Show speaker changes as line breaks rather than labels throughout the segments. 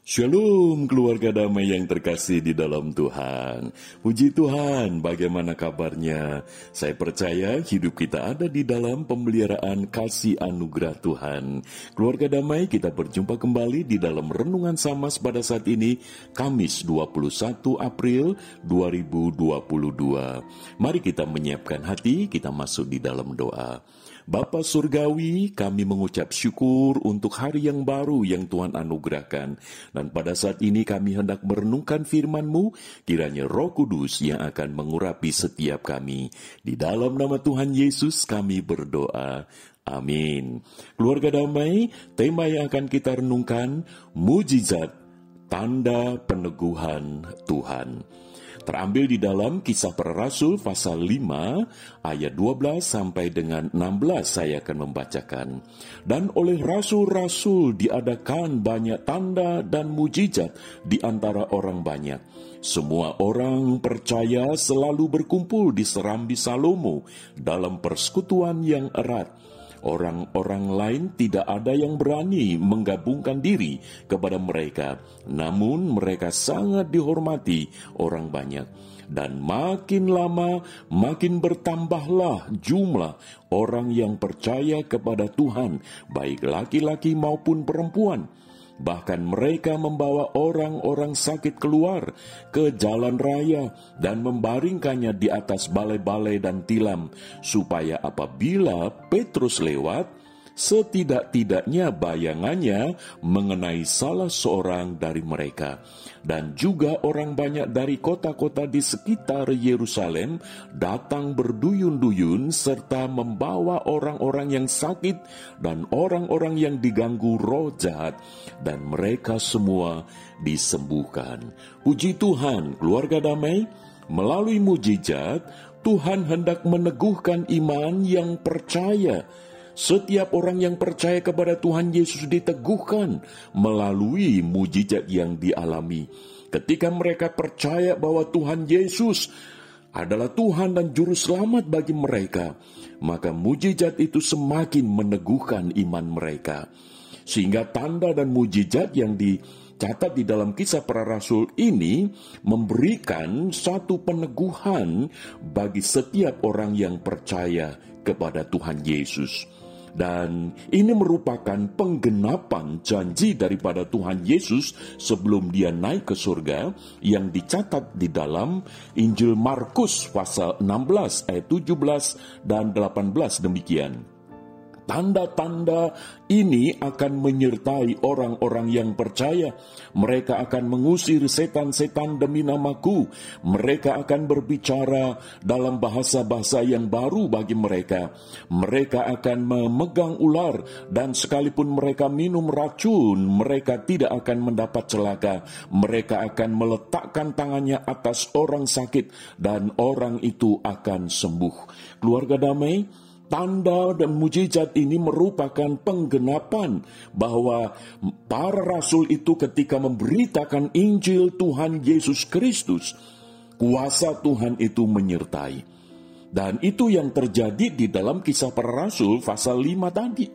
Shalom keluarga damai yang terkasih di dalam Tuhan. Puji Tuhan, bagaimana kabarnya? Saya percaya hidup kita ada di dalam pemeliharaan kasih anugerah Tuhan. Keluarga damai, kita berjumpa kembali di dalam renungan samas pada saat ini, Kamis 21 April 2022. Mari kita menyiapkan hati, kita masuk di dalam doa. Bapa Surgawi, kami mengucap syukur untuk hari yang baru yang Tuhan anugerahkan. Dan pada saat ini kami hendak merenungkan firman-Mu, kiranya roh kudus yang akan mengurapi setiap kami. Di dalam nama Tuhan Yesus kami berdoa. Amin. Keluarga damai, tema yang akan kita renungkan, mujizat, tanda peneguhan Tuhan terambil di dalam kisah para rasul pasal 5 ayat 12 sampai dengan 16 saya akan membacakan. Dan oleh rasul-rasul diadakan banyak tanda dan mujizat di antara orang banyak. Semua orang percaya selalu berkumpul di serambi Salomo dalam persekutuan yang erat Orang-orang lain tidak ada yang berani menggabungkan diri kepada mereka, namun mereka sangat dihormati orang banyak. Dan makin lama, makin bertambahlah jumlah orang yang percaya kepada Tuhan, baik laki-laki maupun perempuan Bahkan mereka membawa orang-orang sakit keluar ke jalan raya dan membaringkannya di atas balai-balai dan tilam, supaya apabila Petrus lewat, setidak-tidaknya bayangannya mengenai salah seorang dari mereka. Dan juga orang banyak dari kota-kota di sekitar Yerusalem datang berduyun-duyun serta membawa orang-orang yang sakit dan orang-orang yang diganggu roh jahat dan mereka semua disembuhkan. Puji Tuhan, keluarga damai, melalui mujizat Tuhan hendak meneguhkan iman yang percaya setiap orang yang percaya kepada Tuhan Yesus diteguhkan melalui mujizat yang dialami. Ketika mereka percaya bahwa Tuhan Yesus adalah Tuhan dan Juru Selamat bagi mereka, maka mujizat itu semakin meneguhkan iman mereka. Sehingga tanda dan mujizat yang dicatat di dalam kisah para rasul ini memberikan satu peneguhan bagi setiap orang yang percaya kepada Tuhan Yesus. Dan ini merupakan penggenapan janji daripada Tuhan Yesus sebelum dia naik ke surga yang dicatat di dalam Injil Markus pasal 16 ayat 17 dan 18 demikian. Tanda-tanda ini akan menyertai orang-orang yang percaya. Mereka akan mengusir setan-setan demi namaku. Mereka akan berbicara dalam bahasa-bahasa yang baru bagi mereka. Mereka akan memegang ular dan sekalipun mereka minum racun, mereka tidak akan mendapat celaka. Mereka akan meletakkan tangannya atas orang sakit dan orang itu akan sembuh. Keluarga damai, Tanda dan mujizat ini merupakan penggenapan bahwa para rasul itu ketika memberitakan Injil Tuhan Yesus Kristus, kuasa Tuhan itu menyertai. Dan itu yang terjadi di dalam kisah para rasul pasal 5 tadi.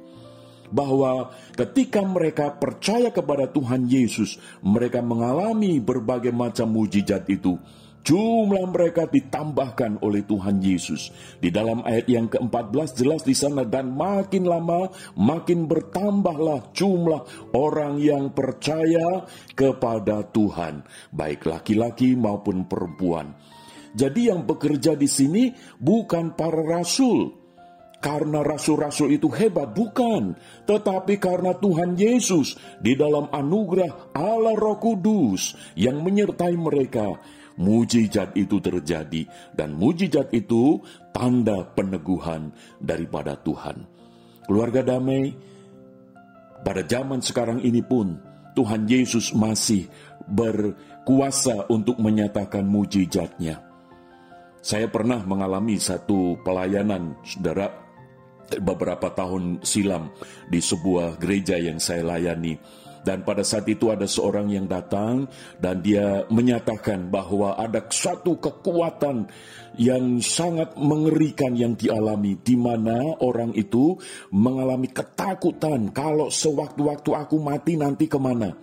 Bahwa ketika mereka percaya kepada Tuhan Yesus, mereka mengalami berbagai macam mujizat itu Jumlah mereka ditambahkan oleh Tuhan Yesus. Di dalam ayat yang ke-14 jelas di sana dan makin lama makin bertambahlah jumlah orang yang percaya kepada Tuhan, baik laki-laki maupun perempuan. Jadi yang bekerja di sini bukan para rasul, karena rasul-rasul itu hebat, bukan, tetapi karena Tuhan Yesus di dalam anugerah Allah Roh Kudus yang menyertai mereka mujizat itu terjadi dan mujizat itu tanda peneguhan daripada Tuhan. Keluarga damai, pada zaman sekarang ini pun Tuhan Yesus masih berkuasa untuk menyatakan mujizatnya. Saya pernah mengalami satu pelayanan, saudara, beberapa tahun silam di sebuah gereja yang saya layani dan pada saat itu ada seorang yang datang dan dia menyatakan bahwa ada satu kekuatan yang sangat mengerikan yang dialami di mana orang itu mengalami ketakutan kalau sewaktu-waktu aku mati nanti ke mana.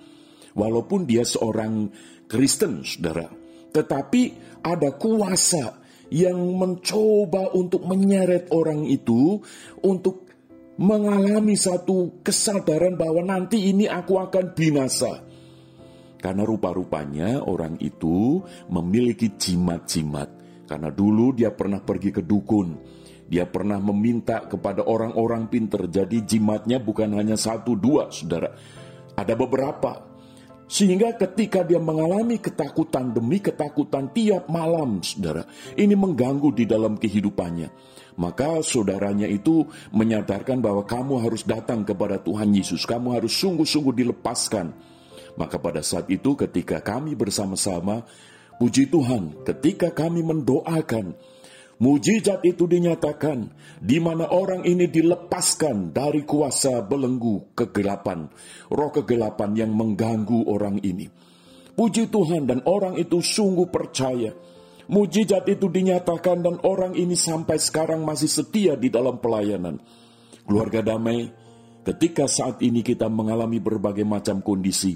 Walaupun dia seorang Kristen, saudara. Tetapi ada kuasa yang mencoba untuk menyeret orang itu untuk mengalami satu kesadaran bahwa nanti ini aku akan binasa. Karena rupa-rupanya orang itu memiliki jimat-jimat. Karena dulu dia pernah pergi ke dukun. Dia pernah meminta kepada orang-orang pinter. Jadi jimatnya bukan hanya satu dua, saudara. Ada beberapa. Sehingga ketika dia mengalami ketakutan demi ketakutan tiap malam, saudara, ini mengganggu di dalam kehidupannya. Maka saudaranya itu menyadarkan bahwa kamu harus datang kepada Tuhan Yesus, kamu harus sungguh-sungguh dilepaskan. Maka pada saat itu ketika kami bersama-sama, puji Tuhan, ketika kami mendoakan, Mujizat itu dinyatakan di mana orang ini dilepaskan dari kuasa belenggu kegelapan, roh kegelapan yang mengganggu orang ini. Puji Tuhan dan orang itu sungguh percaya. Mujizat itu dinyatakan dan orang ini sampai sekarang masih setia di dalam pelayanan. Keluarga damai, ketika saat ini kita mengalami berbagai macam kondisi,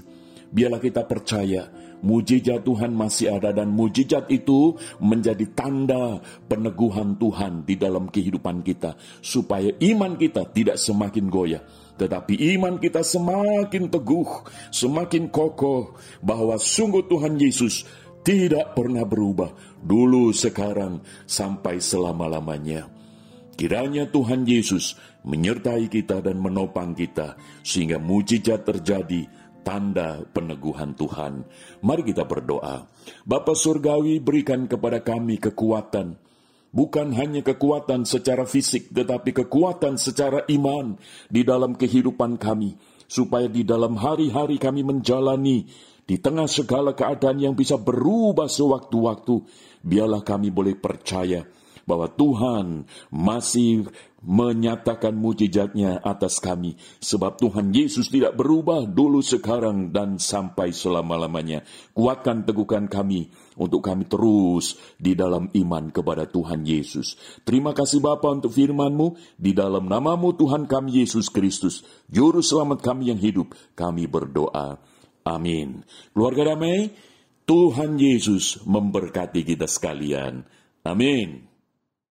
biarlah kita percaya Mujizat Tuhan masih ada dan mujizat itu menjadi tanda peneguhan Tuhan di dalam kehidupan kita supaya iman kita tidak semakin goyah tetapi iman kita semakin teguh, semakin kokoh bahwa sungguh Tuhan Yesus tidak pernah berubah dulu, sekarang, sampai selama-lamanya. Kiranya Tuhan Yesus menyertai kita dan menopang kita sehingga mujizat terjadi tanda peneguhan Tuhan. Mari kita berdoa. Bapa Surgawi berikan kepada kami kekuatan, bukan hanya kekuatan secara fisik, tetapi kekuatan secara iman di dalam kehidupan kami, supaya di dalam hari-hari kami menjalani di tengah segala keadaan yang bisa berubah sewaktu-waktu, biarlah kami boleh percaya bahwa Tuhan masih menyatakan mujizatnya atas kami. Sebab Tuhan Yesus tidak berubah dulu, sekarang, dan sampai selama-lamanya. Kuatkan teguhkan kami untuk kami terus di dalam iman kepada Tuhan Yesus. Terima kasih Bapa untuk firman-Mu. Di dalam namamu Tuhan kami Yesus Kristus. Juru selamat kami yang hidup. Kami berdoa. Amin. Keluarga damai, Tuhan Yesus memberkati kita sekalian. Amin.